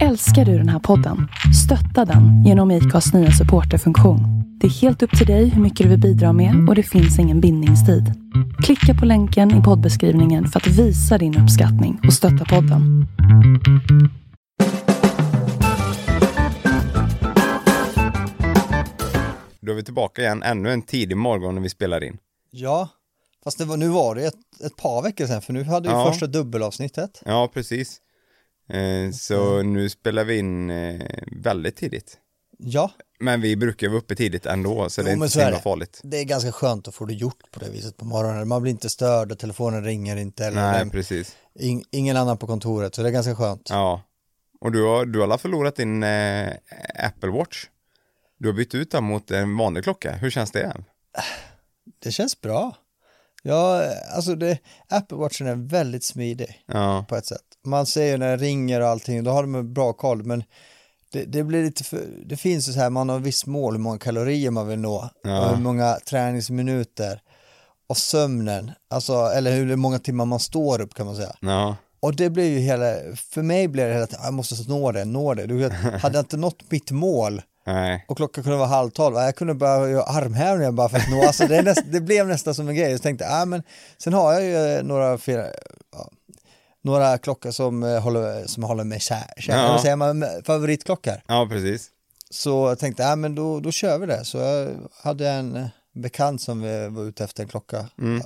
Älskar du den här podden? Stötta den genom IKAs nya supporterfunktion. Det är helt upp till dig hur mycket du vill bidra med och det finns ingen bindningstid. Klicka på länken i poddbeskrivningen för att visa din uppskattning och stötta podden. Då är vi tillbaka igen, ännu en tidig morgon när vi spelar in. Ja, fast det var, nu var det ett, ett par veckor sedan för nu hade vi Ja. första dubbelavsnittet. Ja, precis. Eh, så nu spelar vi in eh, väldigt tidigt. Ja, Men vi brukar vara uppe tidigt ändå, så det är Jo, inte så himla farligt. det är ganska skönt att få det gjort på det viset på morgonen. Man blir inte störd och telefonen ringer inte eller Nej, vem- precis. ing, ingen annan på kontoret så det är ganska skönt. Ja. Och du har, du har alla förlorat din eh, Apple Watch. Du har bytt ut den mot en vanlig klocka. Hur känns det? Det känns bra. Ja, alltså det, Apple Watchen är väldigt smidig Ja, på ett sätt. Man ju när det ringer och allting, då har de en bra koll, men det, det blir lite för, det finns ju så här, man har visst mål hur många kalorier man vill nå Ja. och hur många träningsminuter och sömnen, alltså, eller hur många timmar man står upp kan man säga. ja, Och det blir ju hela, för mig blir det hela tiden, jag måste nå det, nå det. Du vet, hade jag inte nått mitt mål nej, och klockan kunde vara halv tolv, jag kunde börja göra armhävningar bara för att nå, alltså det, näst, det blev nästan som en grej. Så tänkte jag, ah, men sen har jag ju några, fyra, ja, några klockor som eh, håller, som håller mig kär, kär Ja. ja. säger man, favoritklockor. ja precis. Så jag tänkte, ah, men då, då kör vi det. Så jag hade en eh, bekant som eh, var ute efter en klocka. Mm.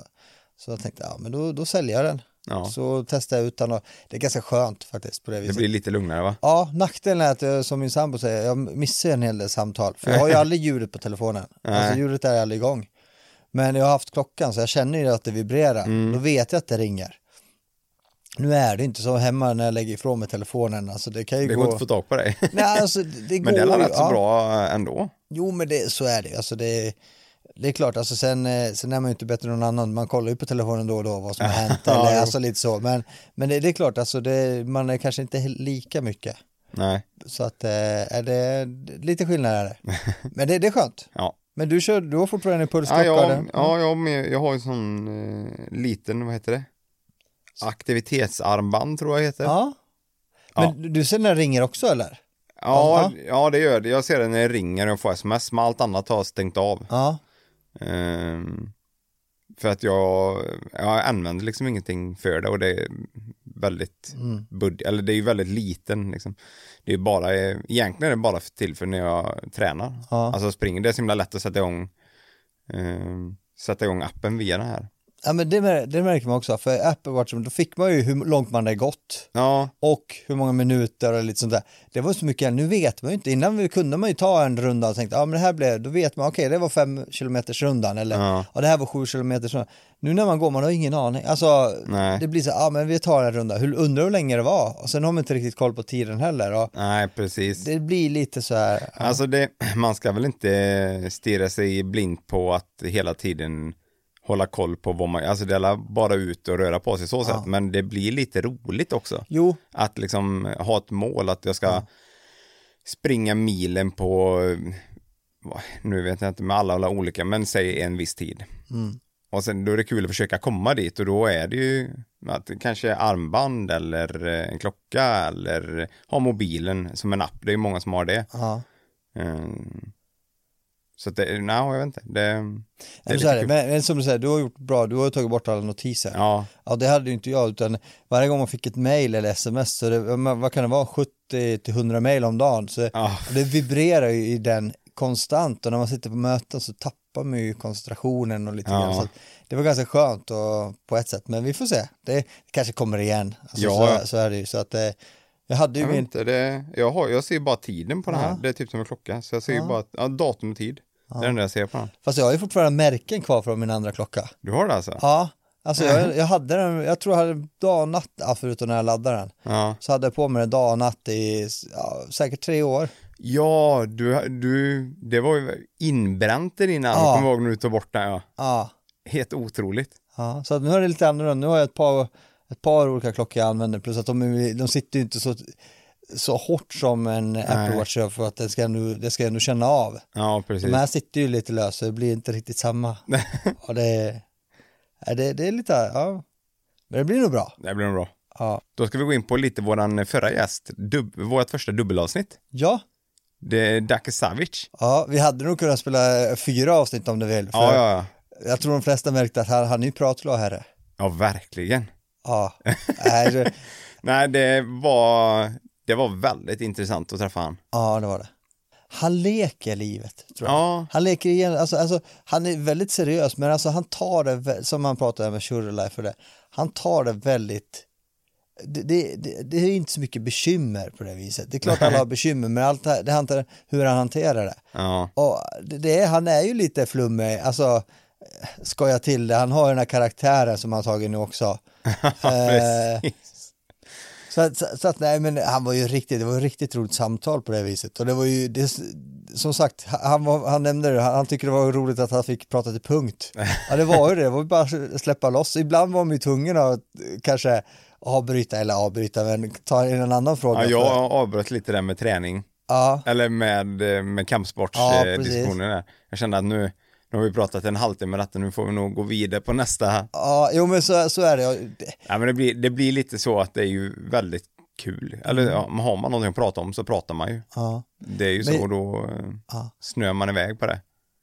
Så jag tänkte, ja men då, då säljer jag den. Ja. Så testade jag ut den och det är ganska skönt faktiskt på det Det viset. blir lite lugnare va? Ja, nackdelen är att jag, som min sambo säger, jag missar en hel del samtal. För jag har ju aldrig ljudet på telefonen. Alltså ljudet är aldrig igång. Men jag har haft klockan så jag känner ju att det vibrerar. Mm. Då vet jag att det ringer. Nu är det inte så hemma när jag lägger ifrån mig telefonen. Alltså det kan ju Det gå... går inte att få tag på dig. Nej, alltså det, det Men det går ju- rätt så ja. bra ändå. Jo, men det, så är det. Alltså det, det är klart, alltså sen, eh, sen är man ju inte bättre än någon annan. Man kollar ju på telefonen då och då vad som har hänt. Ja, eller, alltså lite så. Men, men det, det är klart, alltså det, man är kanske inte lika mycket. Nej, Så att eh, är det lite skillnad är det. Men det, det är skönt. ja. Men du, kör, du har fortfarande en Ja, jag, ja jag, med, jag har en sån eh, liten, vad heter det? Aktivitetsarmband tror jag heter. Ja, ja. Men du ser när det ringer också eller? ja, Ja. det gör det. Jag ser det när det ringer och jag får sms, men allt annat har jag stängt av. Ja. Ehm, för att jag, jag använder liksom ingenting för det och det är väldigt Mm. bud, eller det är ju väldigt liten liksom. Det är bara, egentligen är det bara till för när jag tränar. Ja. Alltså springer, det är så himla lätt att sätta igång, ehm, sätta igång appen via den här. Ja, men det, det märker man också. För Apple Watch, då fick man ju hur långt man hade gått. Ja, och hur många minuter och lite sånt där. Det var så mycket, nu vet man ju inte, innan vi kunde man ju ta en runda och tänkte, ja men det här blev, då vet man, okej det var fem kilometers rundan eller Ja. ja. det här var sju kilometers rundan. Nu när man går, man har ingen aning, alltså Nej. det blir så, ja men vi tar en runda, hur, undrar hur länge det var och sen har man inte riktigt koll på tiden heller och nej precis. det blir lite så här, ja. Alltså det, man ska väl inte stirra sig blind på att hela tiden hålla koll på vad man, alltså det är bara ut och röra på sig så sätt, men det blir lite roligt också. jo, Att liksom ha ett mål att jag ska springa milen på, nu vet jag inte med alla, alla olika, men säg en viss tid. Mm. Och sen då är det kul att försöka komma dit och då är det ju att kanske armband eller eh, en klocka eller ha mobilen som en app. Det är ju många som har det. ja. Mm. Så att det, nej, jag vet inte. Det, det är Men, så är lite det. kul. Men, men som du säger, du har gjort bra, du har tagit bort alla notiser. Ja, Ja, det hade ju inte jag, utan varje gång man fick ett mail eller sms, så det, vad kan det vara, 70 till 100 mail om dagen, så ja, det vibrerar ju i den konstant och när man sitter på möten så tappar man ju koncentrationen och lite Ja. grann. Så det var ganska skönt och, på ett sätt, men vi får se. Det, det kanske kommer igen. Alltså, Ja. så, så är det ju. Så att, eh, jag hade ju jag min... inte. Det, jag, har, jag ser bara tiden på den här. Ja. Det är typ som en klocka. Så jag ser ju Ja. bara ja, datum och tid. Det är det enda jag ser på den. Fast jag har ju fortfarande märken kvar från min andra klocka. Du har det alltså? Ja, alltså jag, jag hade den, jag tror jag hade dag och natt, ja, förutom när jag laddade den. Ja, Så hade jag på mig den dag och natt i ja, säkert tre år. ja du, du, det var ju inbränt i din arm. Ja. Kommer ihåg när du tog bort den. Ja. Ja, Helt otroligt. ja. så att nu är det lite annorlunda. Nu har jag ett par, ett par olika klockor jag använder, plus att de, de sitter ju inte så, så hårt som en Apple Watch gör för att det ska ändå, det ska ändå känna av. Ja, precis. De här sitter ju lite löst det blir inte riktigt samma. och det, det, det är lite, ja, men det blir nog bra. Det blir nog bra. Ja. Då ska vi gå in på lite våran förra gäst, dub, vårt första dubbelavsnitt. Ja. Det är Dake Savic. ja, vi hade nog kunnat spela fyra avsnitt om du vill. Ja, ja, ja. Jag tror de flesta märkte att han, han är ju pratglad herre. Ja, verkligen. Ja, Nej, Nej, det var, det var väldigt intressant att träffa han. ja det var det. Han leker livet, tror jag. Ja. Han leker igen, alltså, alltså, han är väldigt seriös, men alltså han tar det, som man pratar med Shure Life och det, han tar det väldigt, det, det, det, det är inte så mycket bekymmer på det viset. Det är klart alla har bekymmer, men allt det, handlar hur han hanterar det. Ja, Och det, han är ju lite flummig, alltså skoja till det, han har den här karaktären som han tagit nu också. Eh, precis. Så, så, så att nej men han var ju riktigt, det var ett riktigt roligt samtal på det viset och det var ju, det, som sagt, han, var, han nämnde det, han, han tycker det var roligt att han fick prata till punkt. Ja det var ju det, det var ju bara att släppa loss, ibland var man ju tvungen att eh, kanske avbryta eller avbryta men ta en annan fråga. Ja, jag avbröt lite där med träning. ja, Eller med, med Ja, precis. kampsportsdiskussionen där. Jag kände att nu, nu har vi pratat en halvtimme med detta, nu får vi nog gå vidare på nästa. ja, jo men så, så är det. Ja, men det blir, det blir lite så att det är ju väldigt kul. Eller Mm. ja, har man någonting att prata om så pratar man ju. Ja. Det är ju Men- så och då Ja. snöar man iväg på det.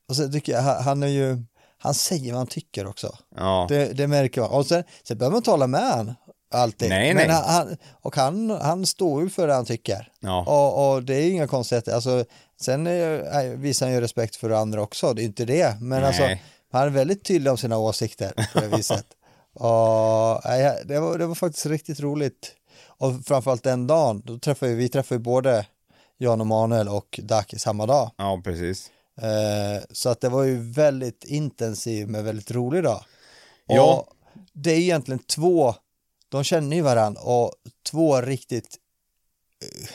Och så tycker jag, han han är ju, han säger vad han tycker också. Ja, Det, det märker man. Och sen, sen behöver man tala med han alltid. Nej, Men nej. Han, han, och han, han står ju för det han tycker. ja. Och, och det är ju inga konstigheter. Alltså, sen är, visar han ju respekt för andra också, det är inte det. Men Nej. alltså, han är väldigt tydlig om sina åsikter på det viset. och, nej, det, var, det var faktiskt riktigt roligt. Och framförallt den dagen, då träffade vi, vi träffade både Jan och Manuel och Daki samma dag. ja, precis. Eh, så att det var ju väldigt intensiv men väldigt rolig dag. Och Ja. det är egentligen två, de känner ju varandra och två riktigt, eh,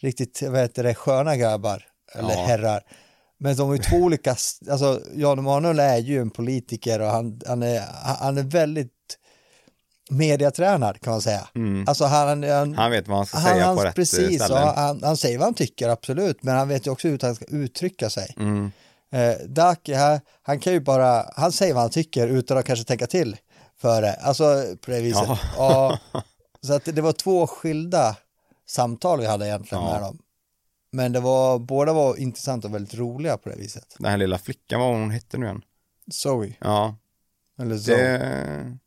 riktigt, vad heter det, sköna grabbar, eller Ja. herrar. Men de är två olika, alltså Jan Emanuel är ju en politiker och han, han, är, han är väldigt mediatränad kan man säga. Mm. Alltså han, han, Han vet vad han ska han, säga han, på rätt precis, och ställen. han, han säger vad han tycker absolut, men han vet ju också hur han ska uttrycka sig. Mm. Eh, Daki, han, han kan ju bara, han säger vad han tycker utan att kanske tänka till för det, alltså på det viset. Ja. Och, så att det, var två skilda samtal vi hade egentligen Ja. med dem. Men det var, båda var intressanta och väldigt roliga på det viset. Den här lilla flickan, vad hon hette nu igen? Zoe, Ja, eller Zoe. det,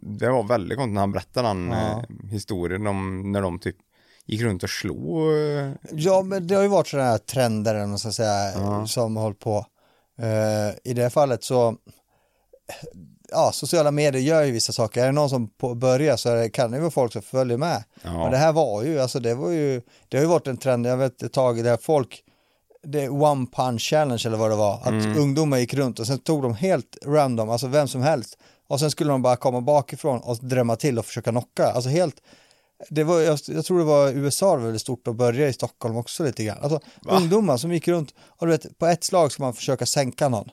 det var väldigt konstigt när han berättade den Ja. eh, historien om när de typ gick runt och slog. eh, Ja, men det har ju varit sådana här trender, eller man ska säga, Ja. som har hållit på. Eh, I det fallet så, ja, sociala medier gör ju vissa saker. Är det någon som börjar så det, kan det vara folk som följer med. Ja. Men det här var ju, alltså det var ju, det har ju varit en trend, jag vet ett tag där folk, det one punch challenge eller vad det var, att Mm. ungdomar gick runt och sen tog de helt random, alltså vem som helst, och sen skulle de bara komma bakifrån och drämma till och försöka knocka, alltså helt det var, jag, jag tror det var USA det var väldigt stort och började i Stockholm också lite grann. Alltså ungdomar som gick runt och du vet, på ett slag ska man försöka sänka någon.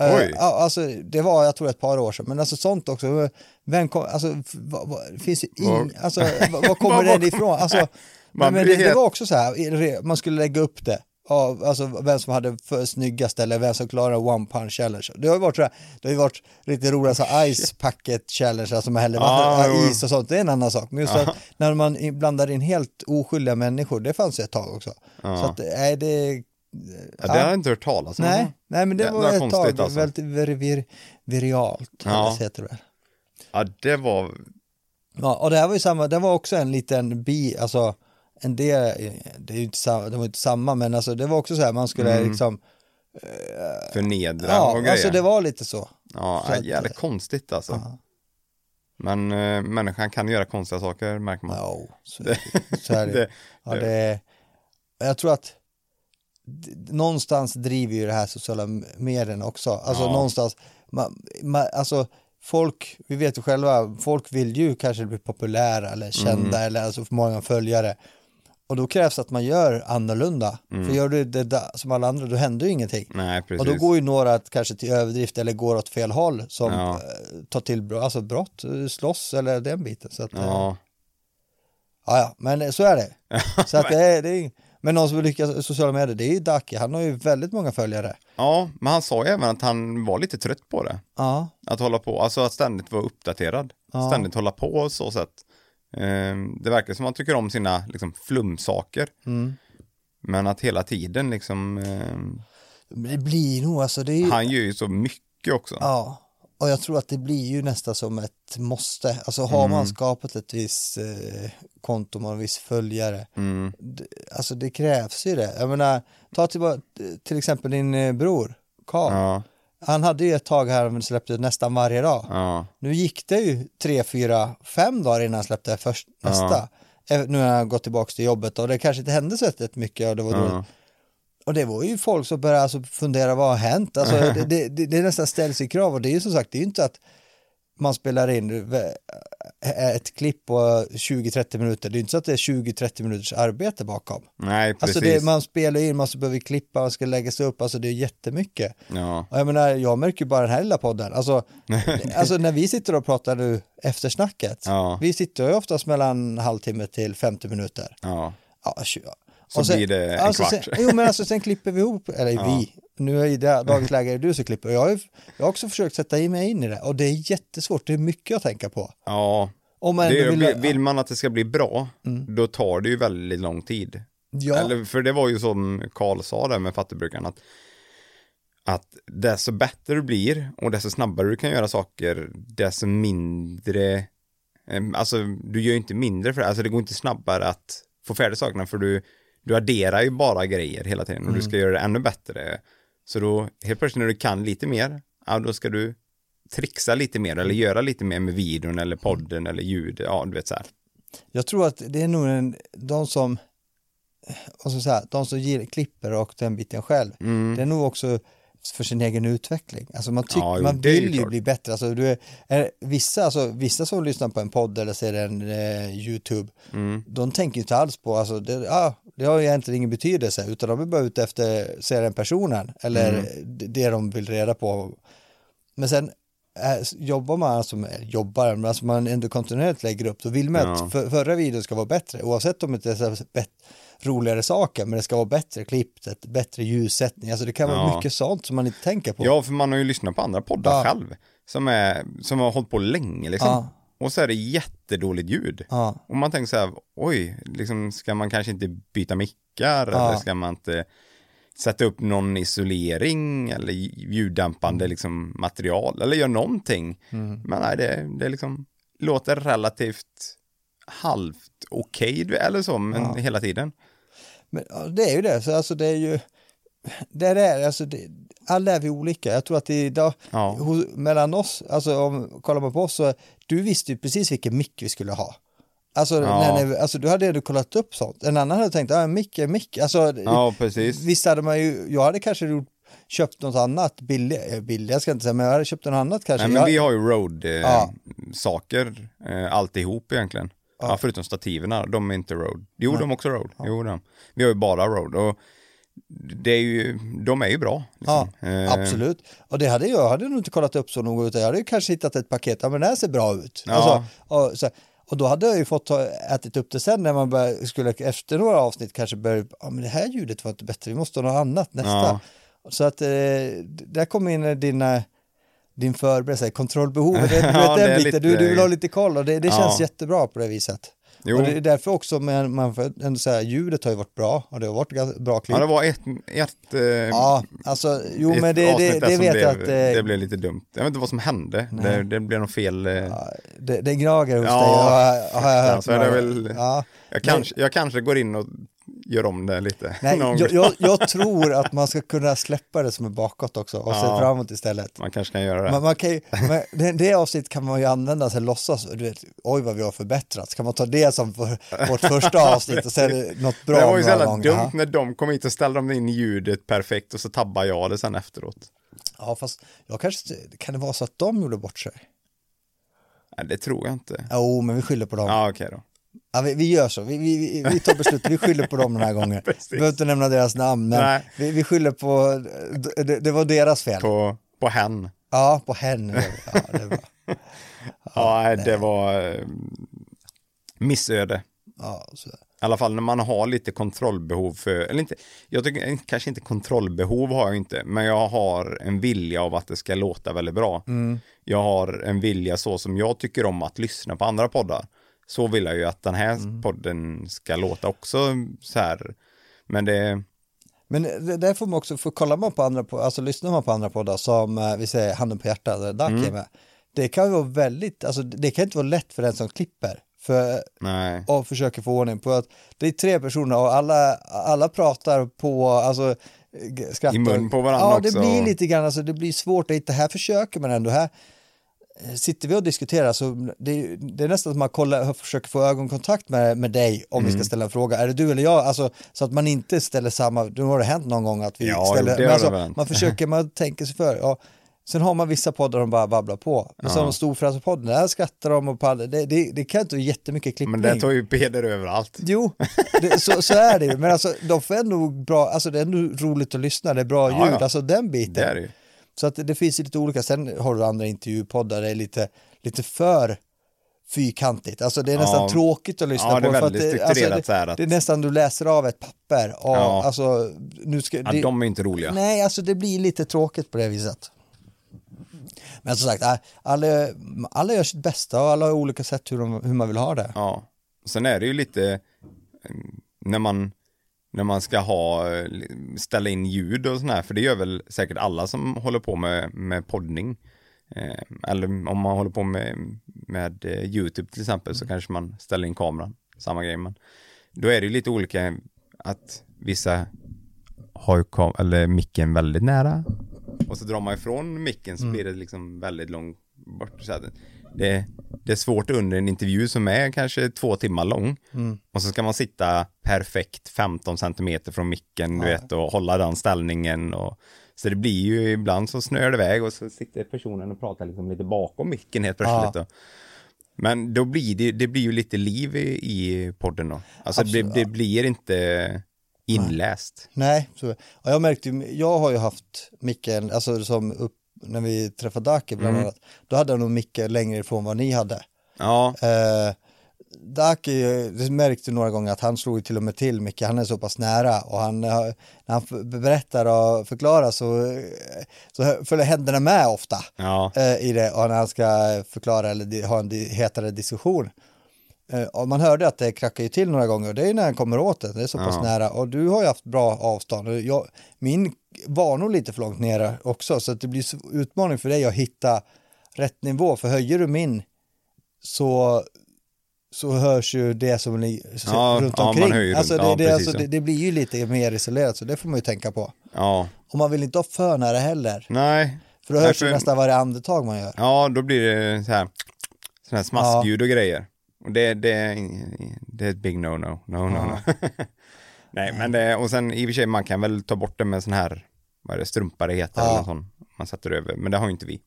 Eh, Oj. ja, alltså det var, jag tror ett par år sedan, men alltså sånt också, vem kom, alltså, vad, det finns ing, alltså vad, kommer det ifrån? Alltså, men, det, det var också så här, man skulle lägga upp det. Ja, alltså vem som hade för snyggast eller vem som klarade one punch challenge. Det har ju varit, det har ju varit lite roliga så ice packet challenge, alltså man häller Ah, jo. is och sånt, det är en annan sak. Men just att när man blandar in helt oskyldiga människor, det fanns ju ett tag också. Ja. Så att, nej det... Ja, det har jag inte hört talas om. Nej, nej men det Jävla var ett tag alltså. väldigt vir, vir, virialt, Ja. heter det. Ja, det var, Ja, och det här var ju samma, det var också en liten bi, alltså en del, det är ju inte samma, det var inte samma, men alltså det var också så här, man skulle Mm. liksom, förnedra ja, och grejer. alltså det var lite så. Ja, så att- jävligt konstigt alltså. Ja. Men äh, människan kan göra konstiga saker märker man. Ja, så, det. så är det. Det- ja, det jag tror att någonstans driver ju det här sociala medierna också. Alltså Ja. någonstans, man, man, alltså folk, vi vet ju själva, folk vill ju kanske bli populära eller kända Mm. eller alltså för många följare. Och då krävs att man gör annorlunda. Mm. För gör du det där, som alla andra, då händer ju ingenting. Nej, precis. Och då går ju några kanske till överdrift eller går åt fel håll som Ja. eh, tar till alltså brott, eh, slåss eller den biten. Så att, eh, Ja, Ja, ja, men så är det. Så att det är, det är, men någon som lyckas i sociala medier, det är ju Daki. Han har ju väldigt många följare. ja, men han sa ju även att han var lite trött på det. Ja, Att hålla på, alltså att ständigt vara uppdaterad. Ja. Ständigt hålla på och så sätt. Eh, det verkar som att han tycker om sina liksom, flumsaker. Mm. Men att hela tiden liksom, eh, Det blir nog alltså, det är ju, han gör ju så mycket också. ja. Och jag tror att det blir ju nästan som ett måste. Alltså har man Mm. skapat ett visst eh, konto, man har en viss följare. Mm. Det, alltså det krävs ju det. Jag menar, ta till, till exempel din eh, bror, Karl. Ja, Han hade ju ett tag här men släppte nästan varje dag. ja, Nu gick det ju tre, fyra, fem dagar innan han släppte först, Ja. nästa. Eh, Nu har han gått tillbaka till jobbet och det kanske inte hände så mycket och det var dåligt. Och det var ju folk som började alltså fundera vad har hänt? Alltså det, det, det, det nästan ställs i krav och det är ju som sagt, det är ju inte att man spelar in eh, ett klipp på 20-30 minuter, det är inte så att det är 20-30 minuters arbete bakom. Nej, precis. Alltså det, man spelar in, man behöver klippa, man ska läggas upp, alltså det är jättemycket. Ja, Och jag menar, jag märker ju bara den här lilla podden, alltså, alltså när vi sitter och pratar nu efter snacket, Ja. vi sitter ju oftast mellan halvtimme till 50 minuter. ja. Ja, Så och sen- blir det en alltså, kvart. Sen, jo men alltså sen klipper vi ihop, eller vi, nu är det dagens läge är du som klipper, jag har, ju, jag har också försökt sätta in mig in i det och det är jättesvårt, det är mycket att tänka på. ja. Om man Det, vill, vill, man att det ska bli bra, då tar det ju väldigt lång tid. ja, Eller, för det var ju som Karl sa där med fattigbrukaren, att, att desto bättre du blir och desto snabbare du kan göra saker, desto mindre, alltså du gör ju inte mindre för det, alltså det går inte snabbare att få färdigt sakerna för du, du adderar ju bara grejer hela tiden och du ska göra det ännu bättre. Så då, helt plötsligt när du kan lite mer, ja då ska du trixa lite mer eller göra lite mer med videon eller podden eller ljud, ja du vet så här. jag tror att det är nog en, de som, ska jag säga, de som ger, klipper och den biten själv, Mm. det är nog också för sin egen utveckling. Alltså man, tyck, Ja, jo, man vill ju klart. bli bättre. Alltså du är, är, vissa, alltså, vissa som lyssnar på en podd eller ser en eh, YouTube, Mm. de tänker inte alls på, alltså, det, ah, det har egentligen ingen betydelse, utan de är bara ute efter, se den personen eller Mm. det, de vill reda på. Men sen eh, jobbar man, alltså, jobbar, men alltså man ändå kontinuerligt lägger upp, då vill man Ja. att för, förra videon ska vara bättre, oavsett om det är bet, roligare saker, men det ska vara bättre klippt, bättre ljussättning, alltså det kan vara Ja. mycket sånt som man inte tänker på. Ja, för man har ju lyssnat på andra poddar Ja. själv. Som, är, som har hållit på länge liksom. Ja. Och så är det jättedåligt ljud. Ja. Och man tänker så här, oj, liksom, ska man kanske inte byta mickar? Eller ska man inte sätta upp någon isolering eller ljuddämpande liksom, material? Eller göra någonting. Mm. Men nej, det, det liksom låter relativt halvt okej, eller så, men Ja. hela tiden. Men ja, det är ju det, så alltså det är ju, det är alltså det, alla är vi olika. Jag tror att idag, Ja. hos, mellan oss, alltså om kollar man på oss så, du visste ju precis vilken mick vi skulle ha. Alltså, Ja. när, alltså du hade ändå kollat upp sånt. En annan hade tänkt, ja en mick är mick. Alltså, Ja, precis. visst hade man ju, jag hade kanske gjort, köpt något annat, billigt, eh, billigt jag ska inte säga, men jag hade köpt något annat kanske. Nej, men jag, vi har ju Ja. road-saker, eh, alltihop egentligen. Ja. förutom stativerna, de är inte road. Jo, de är också road. Jo, de. Vi har ju bara road och det är ju, de är ju bra. Ja, liksom. Eh, absolut. Och det hade jag hade nog inte kollat upp så noga, utan jag hade ju kanske hittat ett paket, ja men det här ser bra ut. Ja. Alltså, och, så, och då hade jag ju fått ta, ätit upp det sen när man började, skulle efter några avsnitt kanske börja, ja men det här ljudet var inte bättre, vi måste ha något annat nästa. Ja. Så att eh, där kommer in dina din förberedelse, kontrollbehovet, du vet, Ja, det den biten, lite- du, du vill ha lite koll och det, det känns Ja. jättebra på det viset. Jo. Och det är därför också man, man får ändå säga, ljudet har ju varit bra och det har varit bra klipp. Ja, det var ett, ett, eh, Ja, alltså, jo ett men det, det, det vet blev, jag att eh, det blev lite dumt. Jag vet inte vad som hände. Det, det blev något fel. eh, ja, det, det gnager hos Ja, dig. har- har jag ja, hört så är det väl- ja. Jag kanske, jag kanske går in och gör om det lite. Nej, jag, jag, jag tror att man ska kunna släppa det som är bakåt också och se Ja. framåt istället. Man kanske kan göra det. Man, man kan ju, men det, det avsnitt kan man ju använda sig låtsas, du vet, oj vad vi har förbättrats, kan man ta det som för, vårt första avsnitt och sen något bra det var ju så jävla dumt när de kom hit och ställde de in ljudet perfekt och så tabbade jag det sen efteråt. Ja, fast jag kanske, kan det vara så att de gjorde bort sig? Nej, det tror jag inte. Jo, men vi skyller på dem. Ja, okej då. Ja, vi, vi gör så, vi, vi, vi- tar beslut, vi skyller på dem den här gången. Vi behöver inte nämna deras namn, men vi, vi skyller på, det, det var deras fel. På, på hen. Ja, på henne. Ja, det var, Ja, nej, det var eh, missöde. ja, så. I alla fall när man har lite kontrollbehov för, eller inte, jag tycker eh, kanske inte kontrollbehov har jag inte, men jag har en vilja av att det ska låta väldigt bra. Jag har en vilja så som jag tycker om att lyssna på andra poddar. Så vill jag ju att den här Mm. podden ska låta också så här. Men det, Men det- där får man också, för kollar man på andra, alltså lyssnar man på andra poddar som eh, vi säger Handen på hjärtat, där Duck Mm. med. Det kan vara väldigt, alltså det kan inte vara lätt för den som klipper. För nej. och försöker få ordning på att det är tre personer och alla, alla pratar på, alltså g- skrattar. I mun på varandra Ja, också. det blir lite grann, alltså det blir svårt, det här försöker man ändå, här eh, sitter vi och diskuterar så det, det är nästan att man kollar, försöker få ögonkontakt med, med dig om vi Mm. ska ställa en fråga, är det du eller jag? Alltså så att man inte ställer samma, nu har det hänt någon gång att vi Ja, ställer, har alltså, man försöker, man tänker sig för, ja. Sen har man vissa poddar de bara babblar på. Men så Ja. har de Storfräsarpodden, där skrattar de och pallar. Det, det, det kan inte vara jättemycket klippning. Men det tar ju Peder överallt. Jo, det, så, så är det ju. Men alltså, de får ändå bra, alltså det är ändå roligt att lyssna, det är bra Ja, ljud, ja. alltså den biten. Det är det. Så att det, det finns lite olika, sen har du andra intervjupoddar, det är lite, lite för fyrkantigt, alltså det är nästan Ja. tråkigt att lyssna Ja, det är på. för att väldigt alltså, det, så här att- det är nästan du läser av ett papper och Ja. alltså, nu ska, Ja, det, de är inte roliga. Nej, alltså det blir lite tråkigt på det viset. Men som sagt, alla, alla gör sitt bästa och alla har olika sätt hur, de, hur man vill ha det. Ja. Sen är det ju lite eh, när man när man ska ha eh, ställa in ljud och sånt här, för det gör väl säkert alla som håller på med, med poddning. Eh, eller om man håller på med, med eh, YouTube till exempel så kanske man ställer in kameran, samma grej. Men då är det ju lite olika att vissa har ju kam- eller micken väldigt nära och så drar man ifrån micken så blir det liksom väldigt långt bort. Så det, det är svårt under en intervju som är kanske två timmar lång och så ska man sitta perfekt 15 centimeter från micken du vet och hålla den ställningen och så det blir ju ibland så snör det iväg och så sitter personen och pratar liksom lite bakom micken helt plötsligt då. Men då blir det, det blir ju lite liv i, i podden då. Alltså det, Absolut. det blir inte inläst. Nej, så, och jag märkte jag har ju haft micken, alltså som upp, när vi träffade Daki bland annat, då hade jag nog micken längre ifrån vad ni hade. Ja, Eh, Daki, det märkte några gånger att han slog till och med till Micke, han är så pass nära och han, eh, när han berättar och förklarar så, eh, så följer händerna med ofta ja, eh, i det och när han ska förklara eller ha en hetare diskussion. Eh, och man hörde att det krackar till några gånger och det är när han kommer åt det, det är så pass Ja. nära och du har ju haft bra avstånd. Jag, min var nog lite för långt nere också så att det blir utmaning för dig att hitta rätt nivå för höjer du min så så hörs ju det som så, Ja, runt ja, omkring. hör ju alltså, runt- det, ja, det, precis alltså så. det, det blir ju lite mer isolerat så det får man ju tänka på. ja, Och man vill inte ha för nära heller. nej. För då hörs ju nästan varje andetag man gör. Ja, då blir det så här, sån här smaskljud och grejer. Och det, det, det är ett big no-no. No, no, no. Nej, men det, och sen i och för sig, man kan väl ta bort det med sån här, vad är det, strumpa det heter, Ja. eller sånt. Man sätter över, men det har ju inte vi.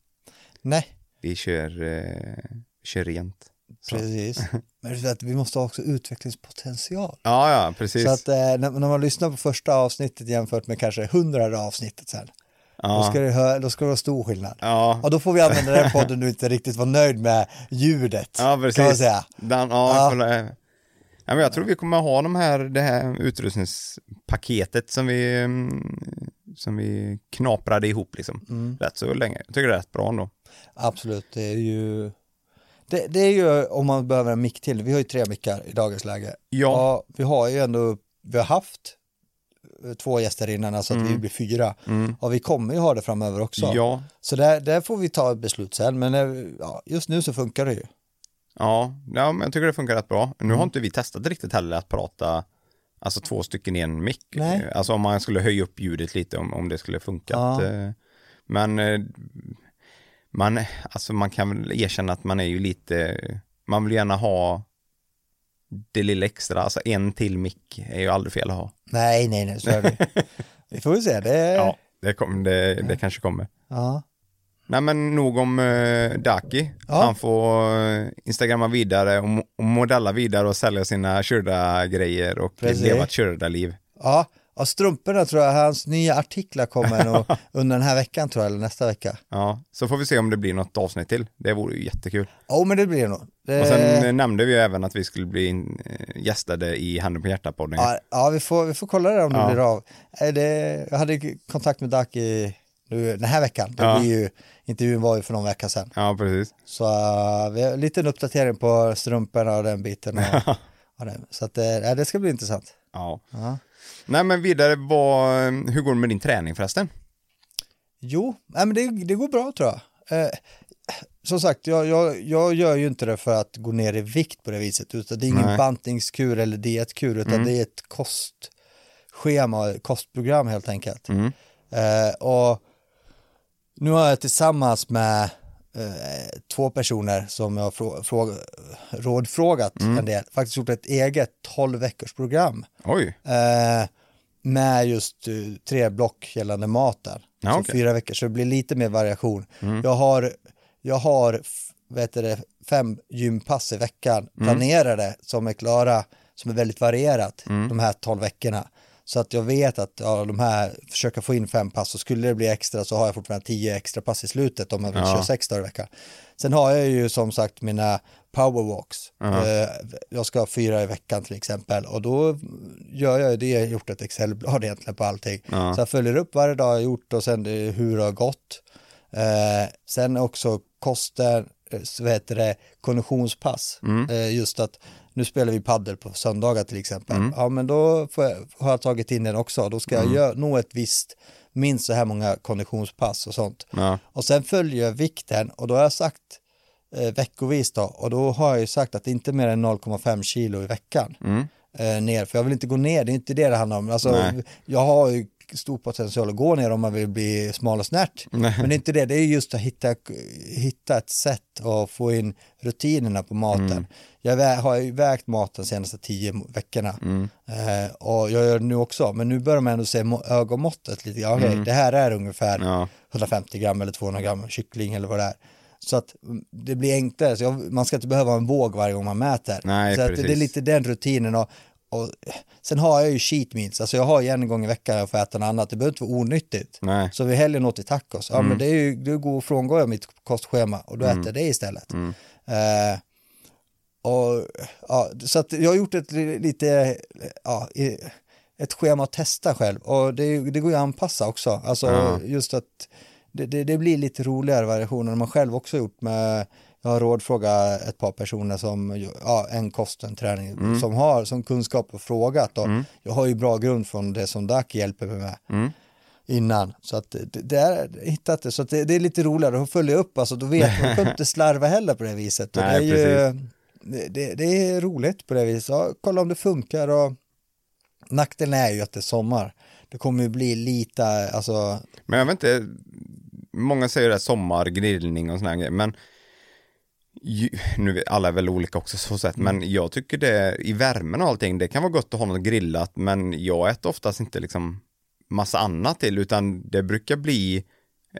Nej, Vi kör, eh, kör rent. Så. precis. Men vet, vi måste ha också utvecklingspotential. Ja, ja, precis. Så att eh, när, när man lyssnar på första avsnittet jämfört med kanske hundrade avsnittet sen, då, ja. ska det, hö- då ska det vara stor skillnad. Ja. Och då får vi använda den podden du inte riktigt var nöjd med ljudet. Ja, precis. Kan man säga. Den, ja, Ja. Ja, men jag tror vi kommer ha de här, det här utrustningspaketet som vi, mm, som vi knaprade ihop liksom. Mm. Rätt så länge. Jag tycker det är rätt bra ändå. Absolut, det är ju det, det är ju om man behöver en mick till. Vi har ju tre mickar i dagens läge. Ja. Och vi har ju ändå, vi har haft eh, två gäster innan, alltså att vi blir fyra. Och vi kommer ju ha det framöver också. Mm. Ja, Så där, där får vi ta ett beslut sen, men eh, ja, just nu så funkar det ju. Ja, ja, men jag tycker det funkar rätt bra. Nu Mm. har inte vi testat riktigt heller att prata, alltså två stycken i en mick. Nej. Alltså om man skulle höja upp ljudet lite, om, om det skulle funka. Ja. Eh, Men eh, man, alltså man kan väl erkänna att man är ju lite, man vill gärna ha det lilla extra, alltså en till mick är ju aldrig fel att ha. Nej, nej, nej, så är det. vi får väl se, det Ja, det, kom, det, det kanske kommer. ja. Nej men nog om uh, Daki. Ja. Han får uh, instagramma vidare och, och modella vidare och sälja sina körda grejer och Precis. leva ett körda liv. Ja, och strumporna tror jag, hans nya artiklar kommer nog under den här veckan tror jag, eller nästa vecka. Ja, så får vi se om det blir något avsnitt till. Det vore ju jättekul. Jo, men det blir det nog. Det... Och sen eh, nämnde vi ju även att vi skulle bli in, eh, gästade i Handen på hjärtat-podden. Ja, ja vi, får, vi får kolla det om det Ja. blir av. Eh, Det, jag hade kontakt med Daki nu, den här veckan. Det Ja. blir ju, intervjun var ju för någon vecka sedan. Ja, precis. Så uh, vi har en liten uppdatering på strumporna och den biten. Och, och den. Så att, uh, det ska bli intressant. Ja. Ja. Nej, men vidare, vad, hur går det med din träning förresten? Jo, nej, men det, det går bra tror jag. Eh, som sagt, jag, jag, jag gör ju inte det för att gå ner i vikt på det viset, utan det är ingen Nej. bantningskur eller dietkur, utan det är ett kostschema, kostprogram helt enkelt. Mm. Eh, och nu har jag tillsammans med eh, två personer som jag har frå, fråga, rådfrågat en del, faktiskt gjort ett eget 12 veckors program Oj, eh, med just eh, tre block gällande maten. Ja, så okej. fyra veckor, så det blir lite mer variation. Jag har, jag har heter det, fem gympass i veckan planerade som är klara, som är väldigt varierat de här 12 veckorna. Så att jag vet att ja, de här, försöka få in fem pass, så skulle det bli extra så har jag fortfarande tio extra pass i slutet om jag vill Ja. köra sex dagar i veckan. Sen har jag ju som sagt mina powerwalks. Eh, jag ska ha fyra i veckan till exempel och då gör jag det, jag har gjort ett Excel-blad egentligen på allting. Ja. Så jag följer upp varje dag jag gjort och sen hur det har gått. Eh, sen också kosten, vad heter det, konditionspass. Eh, just att nu spelar vi paddel på söndagar till exempel. Ja men då jag, har jag tagit in den också. Då ska jag gör, nå ett visst, minst så här många konditionspass och sånt. ja, Och sen följer jag vikten och då har jag sagt eh, veckovis då och då har jag ju sagt att det inte är mer än 0,5 kilo i veckan eh, ner för jag vill inte gå ner, det är inte det det handlar om. Alltså, Nej. jag har ju stor potential att gå ner om man vill bli smal och snärt. Nej. Men det är inte det, det är just att hitta, hitta ett sätt att få in rutinerna på maten. Jag vä- har ju vägt maten de senaste tio veckorna eh, och jag gör det nu också, men nu börjar man ändå se må- ögonmåttet lite grann. Okej, det här är ungefär ja, 150 gram eller 200 gram kyckling eller vad det är. Så att mm, det blir enklare, så jag, man ska inte behöva en våg varje gång man mäter. Nej, så att det är lite den rutinen och, och sen har jag ju cheat meals, alltså jag har ju en gång i veckan jag får äta något annat, det behöver inte vara onyttigt. nej, Så vi helgen åt till tacos, ja Mm. men det är ju, det går frångår jag mitt kostschema och då äter jag det istället. Mm. Eh, och, ja, så att jag har gjort ett li- lite, ja, i- ett schema att testa själv och det, det går ju att anpassa också. Alltså Ja. just att det, det, det blir lite roligare variationer man själv också gjort med jag har rådfrågat ett par personer som, ja, en kost, en träning, Mm. som har som kunskap och frågat och jag har ju bra grund från det som Daki hjälper mig med Mm. innan. Så att det, det är hittat det, så att det, det är lite roligare att följa upp, alltså då vet man, man kan inte slarva heller på det viset. Och Nej, det, är ju, det, det, är roligt på det viset, ja, kolla om det funkar och nackdelen är ju att det är sommar. Det kommer ju bli lite, alltså, Men jag vet inte, många säger det här sommar, grillning och här grejer, men nu alla är väl olika också så sätt, men jag tycker det i värmen och allting, det kan vara gott att ha något grillat, men jag äter oftast inte liksom massa annat till, utan det brukar bli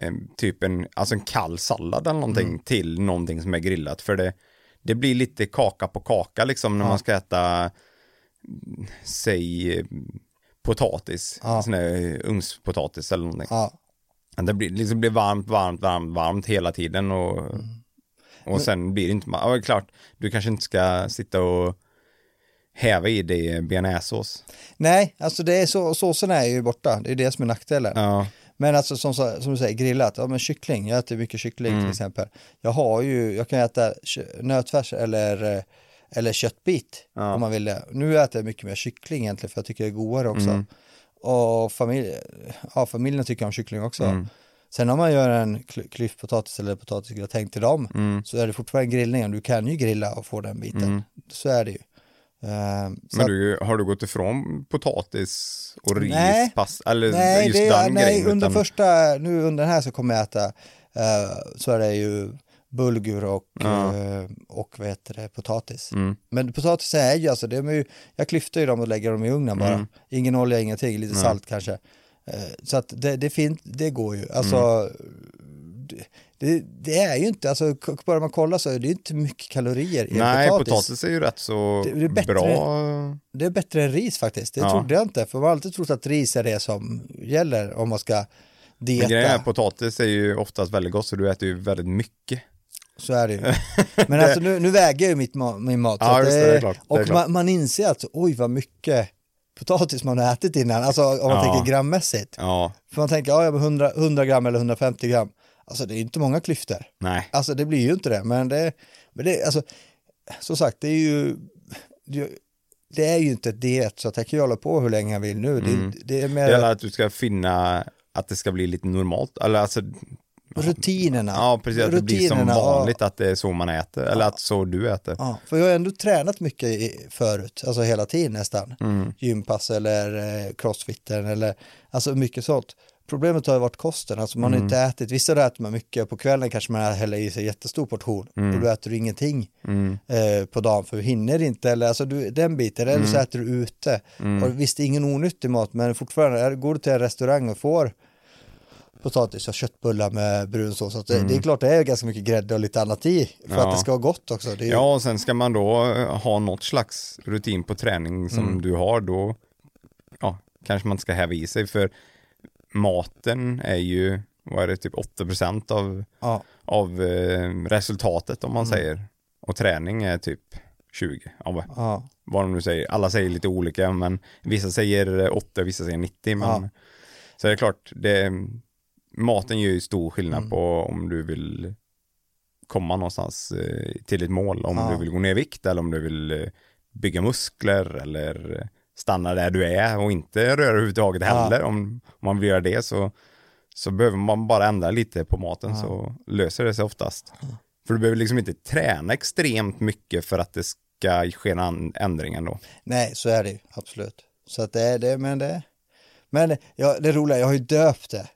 eh, typ en, alltså en kall sallad eller någonting till någonting som är grillat, för det, det blir lite kaka på kaka liksom när man ska äta, mm, säg eh, potatis, Ja. sån här ugnspotatis eller någonting. ja, Det blir, liksom blir varmt, varmt, varmt, varmt hela tiden och, och sen blir det inte, ja, klart, du kanske inte ska sitta och häva i dig bearnaisesås. nej, alltså det är så, såsen är ju borta, det är det som är nackdelen. Ja, Men alltså som, som du säger, grillat, ja men kyckling, jag äter mycket kyckling Mm. till exempel. Jag har ju, jag kan äta nötfärs eller, eh, eller köttbit Ja. om man vill det. Nu äter jag mycket mer kyckling egentligen för jag tycker det är godare också. Mm. Och familj, ja, familjen tycker om kyckling också. Mm. Sen om man gör en kly- klyftpotatis eller potatisgratäng till dem Mm. så är det fortfarande grillning. Du kan ju grilla och få den biten. Så är det ju. Så men du, har du gått ifrån potatis och ris, Nej. pass, eller Nej, just det den nej grejen? under utan- första, nu under den här så kommer jag äta, eh, så är det ju bulgur och, Ja. eh, och vad heter det, potatis. Mm. Men potatis är ju alltså, det är ju, jag klyftar ju dem och lägger dem i ugnen bara. Mm. Ingen olja, ingenting, lite salt kanske. Eh, så att det, det, fin, det går ju. Alltså, Mm. det, det, är ju inte, alltså börjar man kolla så är det inte mycket kalorier i Nej, potatis. potatis. är ju rätt så Det- är bättre- bra. Det är bättre än ris faktiskt. Det Ja. trodde jag inte, för man har alltid trott att ris är det som gäller om man ska Men dieta. grejen är, potatis är ju oftast väldigt gott så du äter ju väldigt mycket. Så är det ju. Men alltså nu, nu väger ju mitt ma- min mat. Ja, det, det är klart, och man, man inser att oj vad mycket potatis man har ätit innan, alltså om man Ja. tänker grammässigt. Ja, För man tänker, ja, ja men 100, 100 gram eller 150 gram, alltså det är inte många klyftor. nej. Alltså det blir ju inte det, men det, men det alltså, som sagt, det är ju, det, det är ju inte ett diet så att jag kan ju hålla på hur länge jag vill nu. Mm. Det, det är Det mer gäller att du ska finna att det ska bli lite normalt, eller alltså rutinerna. Ja, precis, att det blir som Rutinerna, ja. vanligt att det är så man äter, eller att så du äter. Ja, för jag har ändå tränat mycket i, förut, alltså hela tiden nästan. Mm. Gympass eller eh, crossfitten eller alltså mycket sånt. Problemet har ju varit kosten, alltså man har inte ätit, vissa då äter man mycket, på kvällen kanske man häller i sig jättestor portion och då äter du ingenting Mm. eh, på dagen för du hinner inte, eller alltså du, den biten, eller så äter du ute. Och visst, ingen onyttig mat, men fortfarande, går du till en restaurang och får potatis och köttbullar med brunsås, så det, det är klart det är ganska mycket grädde och lite annat i för Ja. att det ska vara gott också. Är, Ja, och sen ska man då eh, ha något slags rutin på träning som Mm. du har, då ja, kanske man ska häva i sig, för maten är ju, vad är det, typ 8% av, ja. av eh, resultatet om man Mm. säger. Och träning är typ 20, ja, Ja. vad de nu säger. Alla säger lite olika, men vissa säger eh, 8, vissa säger 90. Men, Ja. Så är det klart, det, maten gör ju stor skillnad Mm. på om du vill komma någonstans eh, till ett mål. Om Ja. du vill gå ner i vikt eller om du vill eh, bygga muskler eller stanna där du är och inte röra överhuvudtaget Ja. heller. Om, om man vill göra det så, så behöver man bara ändra lite på maten Ja. så löser det sig oftast. För du behöver liksom inte träna extremt mycket för att det ska ske en ändring ändå. Nej, så är det ju, absolut. Så att det är det, men det Men ja, det roliga, jag har ju döpt det.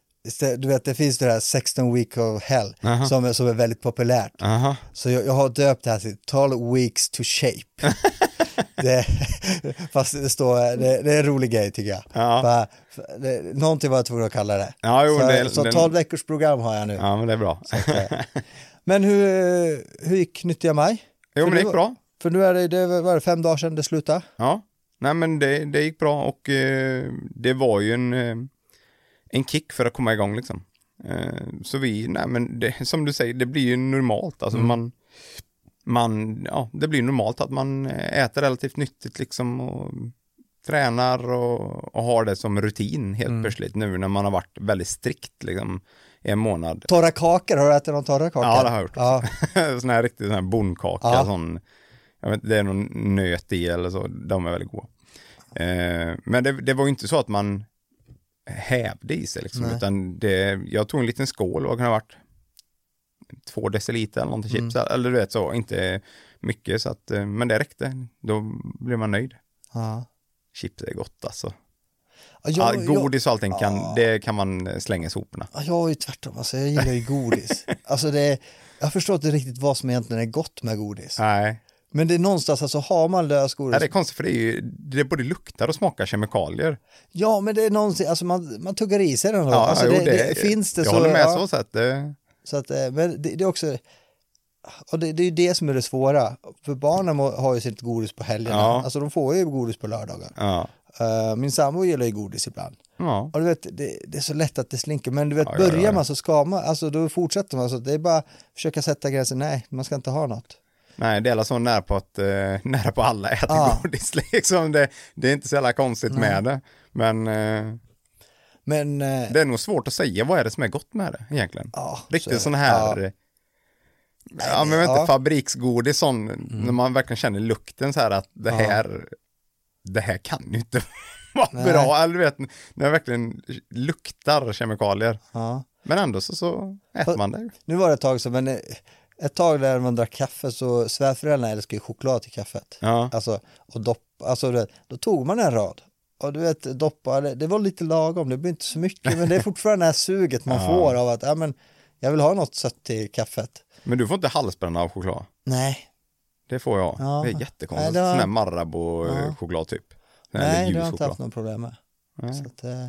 Du vet, det finns det här 16 week of hell Aha. som är, som är väldigt populärt. Aha. Så jag, jag har döpt det här till 12 weeks to shape. det, fast det står, det, det är en rolig grej tycker jag. Ja. För, för, det, någonting var jag tvungen att kalla det. Ja, jo, så det- så den- 12 veckors program har jag nu. Ja, men det är bra. Men hur, hur gick nyttiga maj? Jo, För men det nu- gick bra. För nu är det, det var det fem dagar sedan det slutade. Ja, nej men det, det gick bra och eh, det var ju en, eh, en kick för att komma igång liksom. Eh, så vi, nej men det, som du säger, det blir ju normalt. Alltså man, man, ja, det blir normalt att man äter relativt nyttigt liksom och tränar och, och har det som rutin helt plötsligt nu när man har varit väldigt strikt liksom i en månad. Torra kakor, har du ätit någon torra kakor? Ja, det har jag gjort. Ja, sån här riktig sån här bondkaka, Ja. sån, jag vet det är någon nöt i eller så, de är väldigt goda. Eh, men det, det var ju inte så att man hävde i sig liksom, Nej. utan det, jag tog en liten skål, vad kan det ha varit? Två deciliter eller någonting chips, Mm. eller du vet så, inte mycket så att, eh, men det räckte, då blev man nöjd. ja. Chips är gott alltså. Ja, Ja, jag, godis och allting kan, Ja. det kan man eh, slänga i soporna. Ja, jag är ju tvärtom, alltså, jag gillar ju godis. alltså det, jag förstår inte riktigt vad som egentligen är gott med godis. Nej, Men det är någonstans, alltså har man lösgodis, Nej, det är konstigt för det är ju, det både luktar och smakar kemikalier. ja men det är någonting, alltså man, man tuggar i sig den. Ja, alltså, jo, det, det, finns det jag så. håller med ja, så sätt. Det, så att, eh, men det, det är också, och det, det är ju det som är det svåra. För barnen må- har ju sitt godis på helgerna, Ja. alltså de får ju godis på lördagar. ja. Eh, min sambo gillar ju godis ibland. ja. Och du vet, det, det är så lätt att det slinker, men du vet, Ja, ja, börjar ja. man så ska man, alltså då fortsätter man, så det är bara att försöka sätta gränsen, nej, man ska inte ha något. Nej, det är alla så nära på att, eh, nära på alla äter Ja. godis liksom. Det, det är inte så jävla konstigt med det. Men eh, Men, eh, det är nog svårt att säga vad är det som är gott med det egentligen. ja, Riktigt så- sån här, ja. ja, men vet ja. Mm. inte, fabriksgodis sån, när man verkligen känner lukten så här att det här, det här kan ju inte vara Nej. bra. Eller du vet, när det verkligen luktar kemikalier. Men ändå så, så äter Fast- man det. Nu var det ett tag sedan, men eh, ett tag där man drack kaffe så svärföräldrarna älskar ju choklad till kaffet. Ja. Alltså, och dopp, alltså vet, då tog man en rad. Och du vet, doppa, det, var lite lagom, det blir inte så mycket, men det är fortfarande det här suget man Ja. får av att, ja men, jag vill ha något sött till kaffet. Men du får inte halsbränna av choklad. Nej, Det får jag. Ja. Det är jättekonstigt. Nej, det var- Sån här Marabou-choklad typ. Sån här nej, det har jag inte haft något problem med. Att, eh.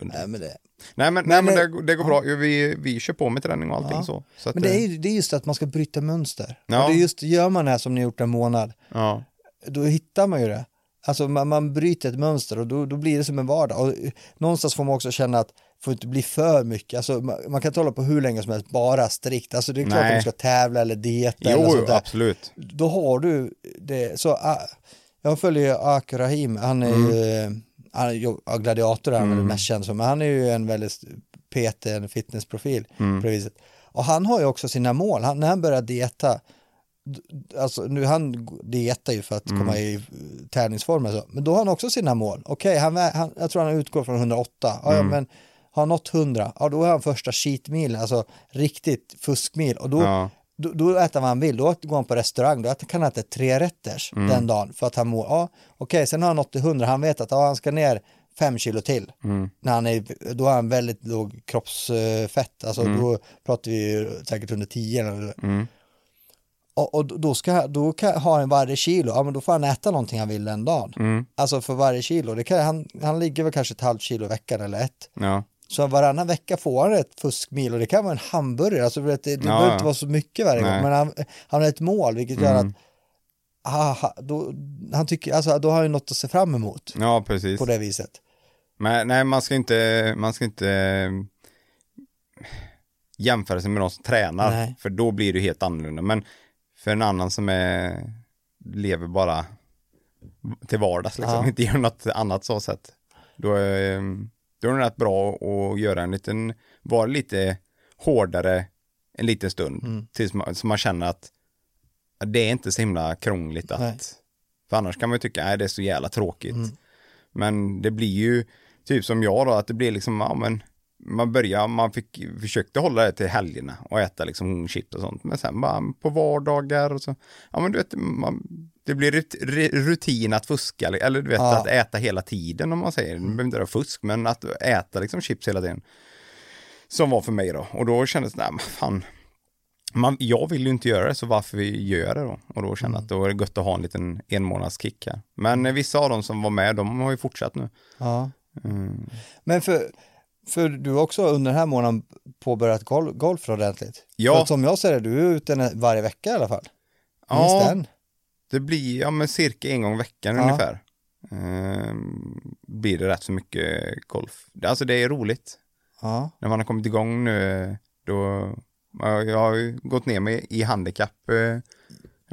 Nej, men det, Nej men, nej, men eh, det, det går bra. Vi, vi kör på med träning och allting Ja. så. så men det är, eh, det är just att man ska bryta mönster. Ja. Och det är just, gör man det här som ni gjort en månad, Ja, då hittar man ju det. Alltså man, man bryter ett mönster och då, då blir det som en vardag. Och eh, någonstans får man också känna att det får inte bli för mycket. Alltså man, man kan inte hålla på hur länge som helst, bara strikt. Alltså det är klart Nej. att du ska tävla eller dieta eller jo, sånt där. absolut. Då har du det. Så, ah, Jag följer ju Ak Rahim, han är Mm. ju, han gladiator är han väl mest känd som, men han är ju en väldigt PT, en fitnessprofil Mm. på det viset. Och han har ju också sina mål, han, när han börjar dieta, alltså nu han dietar ju för att Mm. komma i tävlingsform och så, men då har han också sina mål. Okej, han, vä- han, jag tror han utgår från 108, ja, ja, Mm. men har han nått 100, ja då är han första cheatmilen, alltså riktigt fuskmil och då, Ja. Då, då äter vad han vill, då går han på restaurang, då kan han äta tre rätters Mm. den dagen för att han mår, ja okej, sen har han nått till 100, han vet att ja, han ska ner fem kilo till. Mm. När han är, då har han väldigt låg kroppsfett, alltså då pratar vi säkert under 10 eller Mm. och, och då, ska, då kan, har han varje kilo, ja men då får han äta någonting han vill den dagen. Mm. Alltså för varje kilo, det kan, han, han ligger väl kanske ett halvt kilo i veckan eller ett. Ja. Så varannan vecka får han ett fuskmil och det kan vara en hamburgare, alltså det, det Ja, behöver inte vara så mycket varje gång, men han, han har ett mål vilket gör Mm. att aha, då, han tycker, alltså, då har han något att se fram emot ja, precis. på det viset. Men nej, man ska inte, man ska inte eh, jämföra sig med de som tränar, Nej. för då blir det helt annorlunda. Men för en annan som är, lever bara till vardags, liksom, Ja. inte gör något annat så sätt, då är, då är det rätt bra att göra en liten, vara lite hårdare en liten stund, Mm. tills man, så man känner att det är inte så himla krångligt att, Nej. för annars kan man ju tycka, nej det är så jävla tråkigt. Mm. Men det blir ju typ som jag då, att det blir liksom, ja men man börjar, man fick, försökte hålla det till helgerna och äta liksom chips och sånt, men sen bara på vardagar och så, ja men du vet, man, det blir rut- rutin att fuska, eller du vet Ja. att äta hela tiden om man säger, det behöver inte vara fusk, men att äta liksom chips hela tiden. Som var för mig då, och då kändes det, nej men fan, man, jag vill ju inte göra det, så varför vi gör det då? Och då kände jag att då är det gött att ha en liten en månads kick här. Men vissa av dem som var med, de har ju fortsatt nu. Ja. Mm. Men för, för du har också under den här månaden påbörjat gol, golf ordentligt. Ja. För som jag ser det, du är ute varje vecka i alla fall. Minst Ja, en. det blir ja, men cirka en gång i veckan Ja. ungefär. Ehm, blir det rätt så mycket golf. Det- Alltså det är roligt. Ja. När man har kommit igång nu, då, ja, jag har ju gått ner mig i handikapp eh,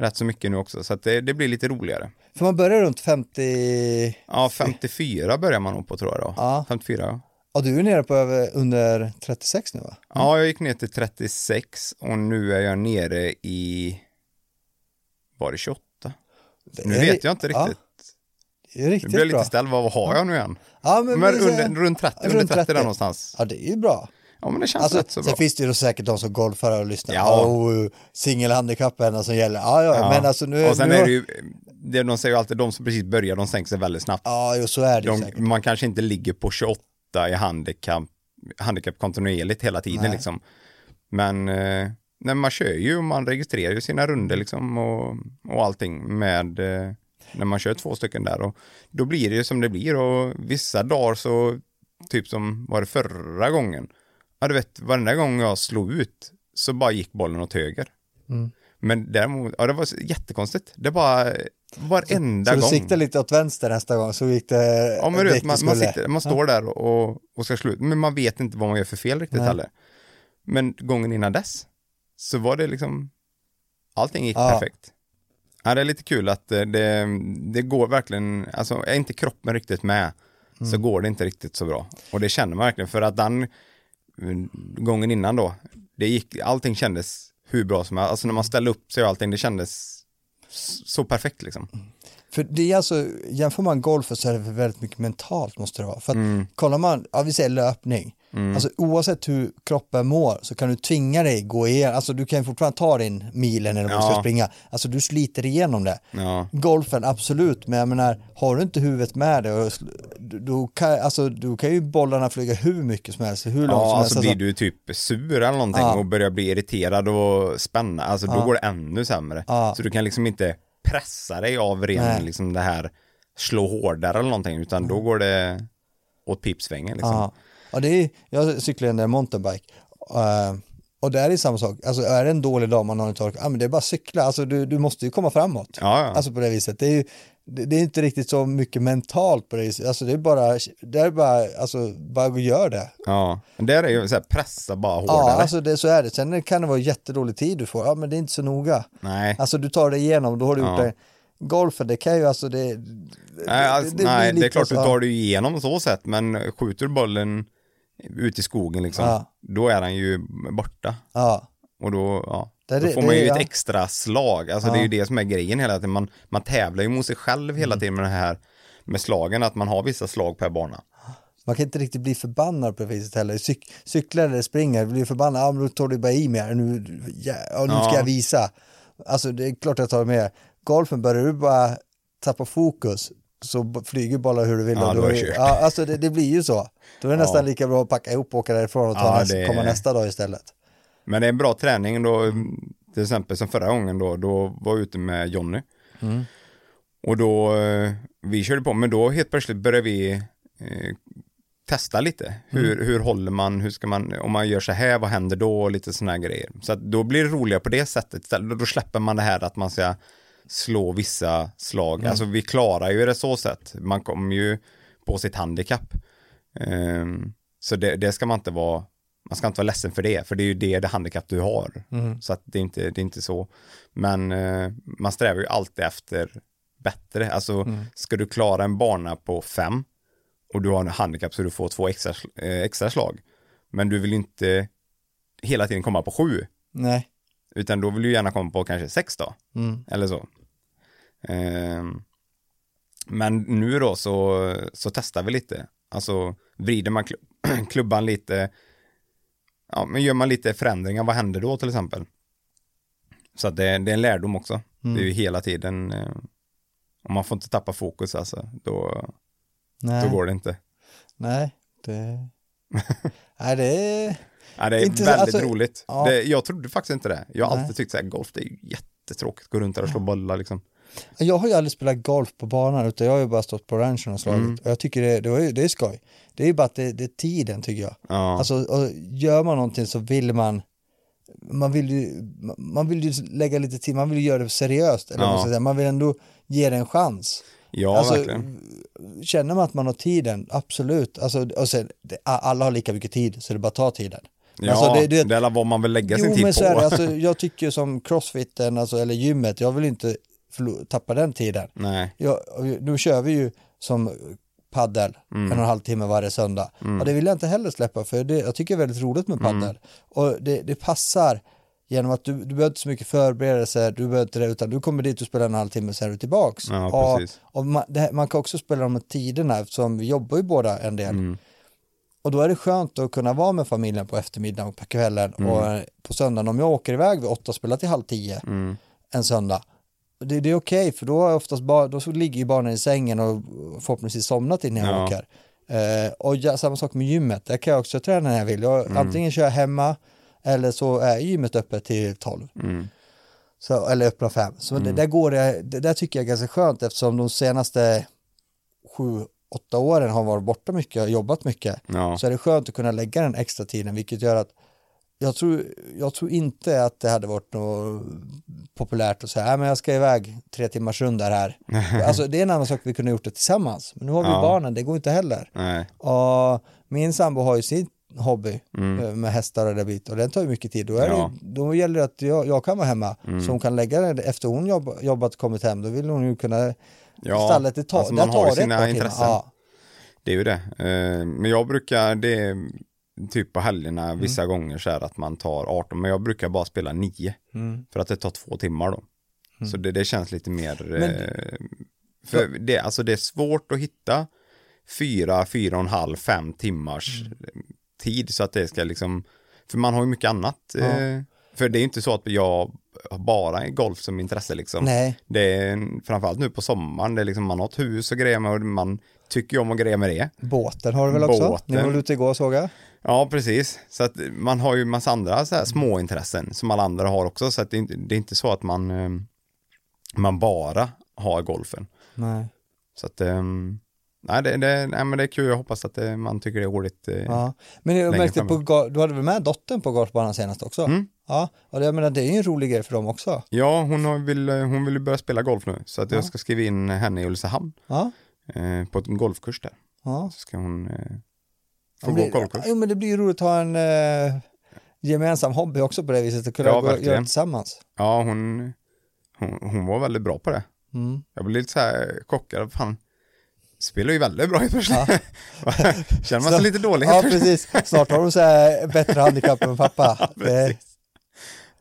rätt så mycket nu också, så att det, det blir lite roligare. För man börjar runt 50, Ja, 54 börjar man nog på tror jag då. Ja. 54 ja. Ja du är nere på över, under 36 nu va? Ja, jag gick ner till 36 och nu är jag nere i, var det 28? Nu Det är- vet jag inte ja, riktigt. Det är Nu riktigt blir jag lite ställd, vad har jag nu igen? Ja, men, Men under, runt 30, under runt 30 där 30. någonstans. Ja, det är ju bra. Ja, men det känns Alltså, rätt så sen bra. finns det ju säkert de som golfar och lyssnar. Ja. Ja. Oh, singelhandikapp är som gäller. Ja, ja, Ja. men alltså nu... och sen nu är det ju, det, de säger ju alltid, de som precis börjar, de sänker sig väldigt snabbt. Ja, jo, så är det ju De, säkert. man kanske inte ligger på 28 i handikapp, handikapp kontinuerligt hela tiden Nej. liksom. Men eh, man kör ju man registrerar ju sina runder liksom och, och allting med eh, när man kör två stycken där och då blir det ju som det blir och vissa dagar så typ som var det förra gången ja du vet varenda gång jag slog ut så bara gick bollen åt höger Mm. men däremot, ja det var jättekonstigt det bara varenda Så du gång siktar lite åt vänster nästa gång så gick det Ja men du man, man, sitter, man står där och, och ska sluta, men man vet inte vad man gör för fel riktigt Nej. heller. Men gången innan dess så var det liksom, allting gick Ja. perfekt. Ja, det är lite kul att eh, det, det går verkligen, alltså är inte kroppen riktigt med Mm. så går det inte riktigt så bra. Och det känner man verkligen för att den mm, gången innan då, det gick, allting kändes hur bra som helst, alltså när man ställde upp sig och allting, det kändes så perfekt liksom. För det är alltså, jämför man golf så är det väldigt mycket mentalt måste det vara. För att Mm. kollar man, ja vi säger löpning, alltså oavsett hur kroppen mår så kan du tvinga dig gå igenom, alltså du kan fortfarande ta din milen eller vad du Ja. ska springa, alltså du sliter igenom det. Ja, Golfen, absolut, men jag menar, har du inte huvudet med dig, du, kan, alltså, du kan ju bollarna flyga hur mycket som helst, hur långt Ja, som alltså helst. blir du typ sur eller någonting Ja. och börjar bli irriterad och spänna, alltså då går det ännu sämre. Så du kan liksom inte pressa dig av ren, liksom det här slå hårdare eller någonting, utan då går det åt pipsvängen liksom. Ja, det är, jag cyklar en mountainbike eh, och det är det samma sak, alltså är det en dålig dag man har inte orkat, ja men det är bara cykla, alltså du, du måste ju komma framåt. Ja, ja. Alltså på det viset, det är ju det, det är inte riktigt så mycket mentalt på det viset, alltså det är bara, det är bara, alltså bara gör det. ja. Men det är ju så här, pressa bara hårdare. Ja, alltså det, så är det. Sen kan det vara jättedålig tid du får, ja men det är inte så noga. Nej, Alltså du tar det igenom, då har du gjort Ja. det. golfen, det kan ju alltså det... Nej, alltså, nej det är klart du så- tar det igenom så sätt, men skjuter du bollen ut i skogen liksom, Ja. då är den ju borta. Ja, Och då, ja, Det då det- får det man ju ja. ett extra slag. Alltså det är ju det som är grejen hela tiden. Man, man tävlar ju mot sig själv Mm. hela tiden med det här med slagen, att man har vissa slag per bana. man kan inte riktigt bli förbannad på det viset heller. Cyk, cyklar eller springer, blir förbannad, ja men då tar du bara i mer, nu, ja, ja, nu ska Ja. jag visa. Alltså det är klart jag tar med. Golfen, börjar du bara tappa fokus så flyger bollar hur du vill. Ja, då är kört. ja, alltså det, det blir ju så. Då är det nästan Ja. lika bra att packa ihop och åka därifrån och ta Ja, nästa, det komma nästa dag istället. Men det är en bra träning då, till exempel som förra gången då, då var jag ute med Jonny. Och då, eh, vi körde på, men då helt plötsligt började vi eh, testa lite. Hur, hur håller man, hur ska man, om man gör så här, vad händer då? Lite sådana grejer. Så att då blir det roligare på det sättet. istället. Då- Då släpper man det här att man ska slå vissa slag. Alltså vi klarar ju det så sätt. Man kommer ju på sitt handikapp. Ehm, så det, det ska man inte vara, man ska inte vara ledsen för det, för det är ju det, det handikapp du har. Så att det är inte, det är inte så. Men eh, man strävar ju alltid efter bättre. Alltså ska du klara en bana på fem och du har en handikapp så du får två extra, eh, extra slag. Men du vill inte hela tiden komma på sju, Nej. Utan då vill du gärna komma på kanske sex då. Mm. Eller så. Ehm, men nu då så, så testar vi lite. Alltså vrider man kl- klubban lite, ja men gör man lite förändringar, vad händer då till exempel? Så att det, det är en lärdom också. Det är ju hela tiden, eh, om man får inte tappa fokus alltså, då, Nej. då går det inte. Nej, det... Nej, det är... Ja, det är Inte så- väldigt alltså, roligt. ja. Det, jag trodde faktiskt inte det. Jag har Nej. alltid tyckt så här, golf det är jättetråkigt, gå runt där och slå bollar liksom. Jag har ju aldrig spelat golf på banan utan jag har ju bara stått på ranchen och slagit. Mm. Och jag tycker det, det, det är skoj. Det är ju bara att det, det är tiden tycker jag. Ja, Alltså, och gör man någonting så vill man man vill ju, man vill ju lägga lite tid, man vill ju göra det seriöst. Eller Ja. säga. man vill ändå ge det en chans. ja alltså, verkligen. Känner man att man har tiden, absolut. Alltså, och sen, alla har lika mycket tid, så det är bara att ta tiden. Ja, alltså, det, det- det- är vad man vill lägga sin Jo tid men på. så är det, alltså, jag tycker som crossfiten, alltså, eller gymmet, jag vill inte tappa den tiden. Nej, Jag, nu kör vi ju som paddel Mm. en och en halv timme varje söndag. Och det vill jag inte heller släppa för det, jag tycker det är väldigt roligt med Mm. paddel. Och det, det passar genom att du, du behöver inte så mycket förberedelser, du behöver inte det, utan du kommer dit och spelar en halvtimme sen är du tillbaks. Ja, och, och man, här- man kan också spela de här tiderna eftersom vi jobbar ju båda en del. Mm. Och då är det skönt att kunna vara med familjen på eftermiddagen och på kvällen och eh, på söndagen. Om jag åker iväg vid åtta och spelar till halv tio Mm. en söndag. Det, det är okej för då, är oftast ba, då ligger ju barnen i sängen och förhoppningsvis somnat innan jag Ja. åker. Eh, och ja, samma sak med gymmet, där kan jag också träna när jag vill. Jag, Mm. Antingen kör jag hemma eller så är gymmet öppet till 12. Mm. Så, eller öppna fem. Så det, där går det, det där tycker jag är ganska skönt eftersom de senaste sju, åtta åren har varit borta mycket och jobbat mycket. Ja. Så är det skönt att kunna lägga den extra tiden vilket gör att jag tror, jag tror inte att det hade varit något populärt att säga, nej men jag ska iväg tre timmars rundar här. alltså det är en annan sak vi kunde gjort det tillsammans. Men nu har vi Ja. barnen, det går inte heller. Nej. Och min sambo har ju sin hobby Mm. eh, med hästar och det bit och den tar ju mycket tid. Då, är Ja. det, då gäller det att jag, jag kan vara hemma så hon kan lägga det efter hon jobb, jobbat kommit hem. Då vill hon ju kunna Ja, stallet, det tar, alltså man har ju sina intressen. Ja. Det är ju det. Eh, Men jag brukar, det är typ på helgerna vissa Mm. gånger så här att man tar 18, men jag brukar bara spela 9. Mm. För att det tar två timmar då. Så det, det känns lite mer, Men- eh, för det, alltså det är svårt att hitta fyra, fyra och en halv, fem timmars Mm. tid så att det ska liksom, för man har ju mycket annat. Ja. Eh, för det är inte så att jag har bara golf som intresse liksom. Nej, Det är framförallt nu på sommaren, det är liksom man har ett hus och grejer med och man tycker ju om att greja med det. båten har du väl också? Båten. Ni var ute igår såg jag? Ja, precis. Så att man har ju massa andra så här små intressen som alla andra har också. Så att det är inte, det är inte så att man, eh, man bara har golfen. Nej. Så att, eh, nej, det, det, nej men det är kul. Jag hoppas att det, man tycker det är roligt. eh. Ja. Men jag märkte på, du hade väl med dottern på golfbanan senast också? Mm. Ja, och det, jag menar, det är ju en rolig grej för dem också. Ja, hon, har, vill, hon vill börja spela golf nu. Så att Ja. jag ska skriva in henne i Ulricehamn Ja, eh, på en golfkurs där. ja. Så ska hon eh, få gå det, golfkurs. jo, men det blir ju roligt att ha en eh, gemensam hobby också på det viset, att kunna Ja, gå, verkligen. göra tillsammans. Ja, hon, hon, hon var väldigt bra på det. Mm. Jag blev lite så här chockad, fan, spelar ju väldigt bra i första. Känner man sig lite dålig? Ja, precis. Snart har de så här bättre handikapp än pappa. Det, Precis.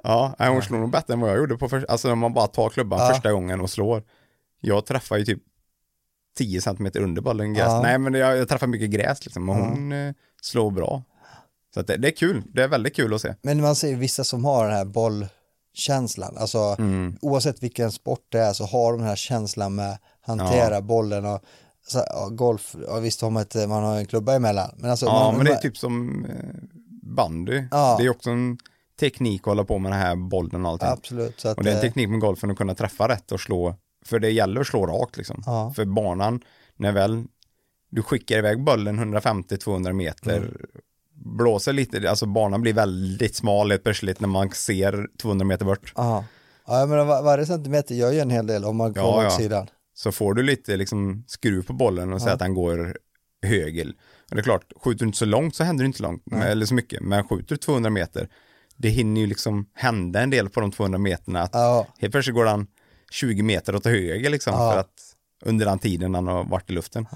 Ja, hon slår nog bättre än vad jag gjorde på första, alltså när man bara tar klubban Ja. första gången och slår. Jag träffar ju typ 10 centimeter under bollen gräs. Ja. Nej, men jag, jag träffar mycket gräs liksom, och hon eh, slår bra. Så det, det är kul, det är väldigt kul att se. men man ser vissa som har den här bollkänslan, alltså Mm. oavsett vilken sport det är så har de den här känslan med hantera bollen och så, ja, golf, ja, visst har man, ett, man har en klubba emellan. Men alltså, Ja, man, men det är man- typ som eh, bandy. Ja. Det är också en teknik att hålla på med den här bollen och allting. Absolut. Så att, Och det är en eh, teknik med golfen att kunna träffa rätt och slå, för det gäller att slå rakt liksom. Ja. För banan, när väl du skickar iväg bollen 150-200 meter, Mm. blåser lite, alltså banan blir väldigt smal helt plötsligt när man ser 200 meter bort. Ja, ja var, varje centimeter gör ju en hel del om man kollar Ja, åt ja. sidan. Så får du lite liksom skruv på bollen och säger att den går höger. Och det är klart, skjuter du inte så långt så händer det inte långt, eller så mycket. Men skjuter du 200 meter, det hinner ju liksom hända en del på de 200 meterna. Att Ja, Helt plötsligt går han 20 meter åt höger liksom Ja. för att under den tiden han har varit i luften.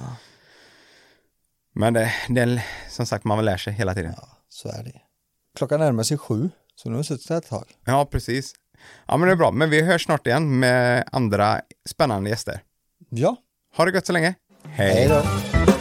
Men det, det är som sagt man lär sig hela tiden. Ja. så är det. Klockan närmar sig sju, så nu har vi suttit här ett tag. precis. Ja men det är bra, men vi hörs snart igen med andra spännande gäster. Ja, Ha det gött så länge. hej då.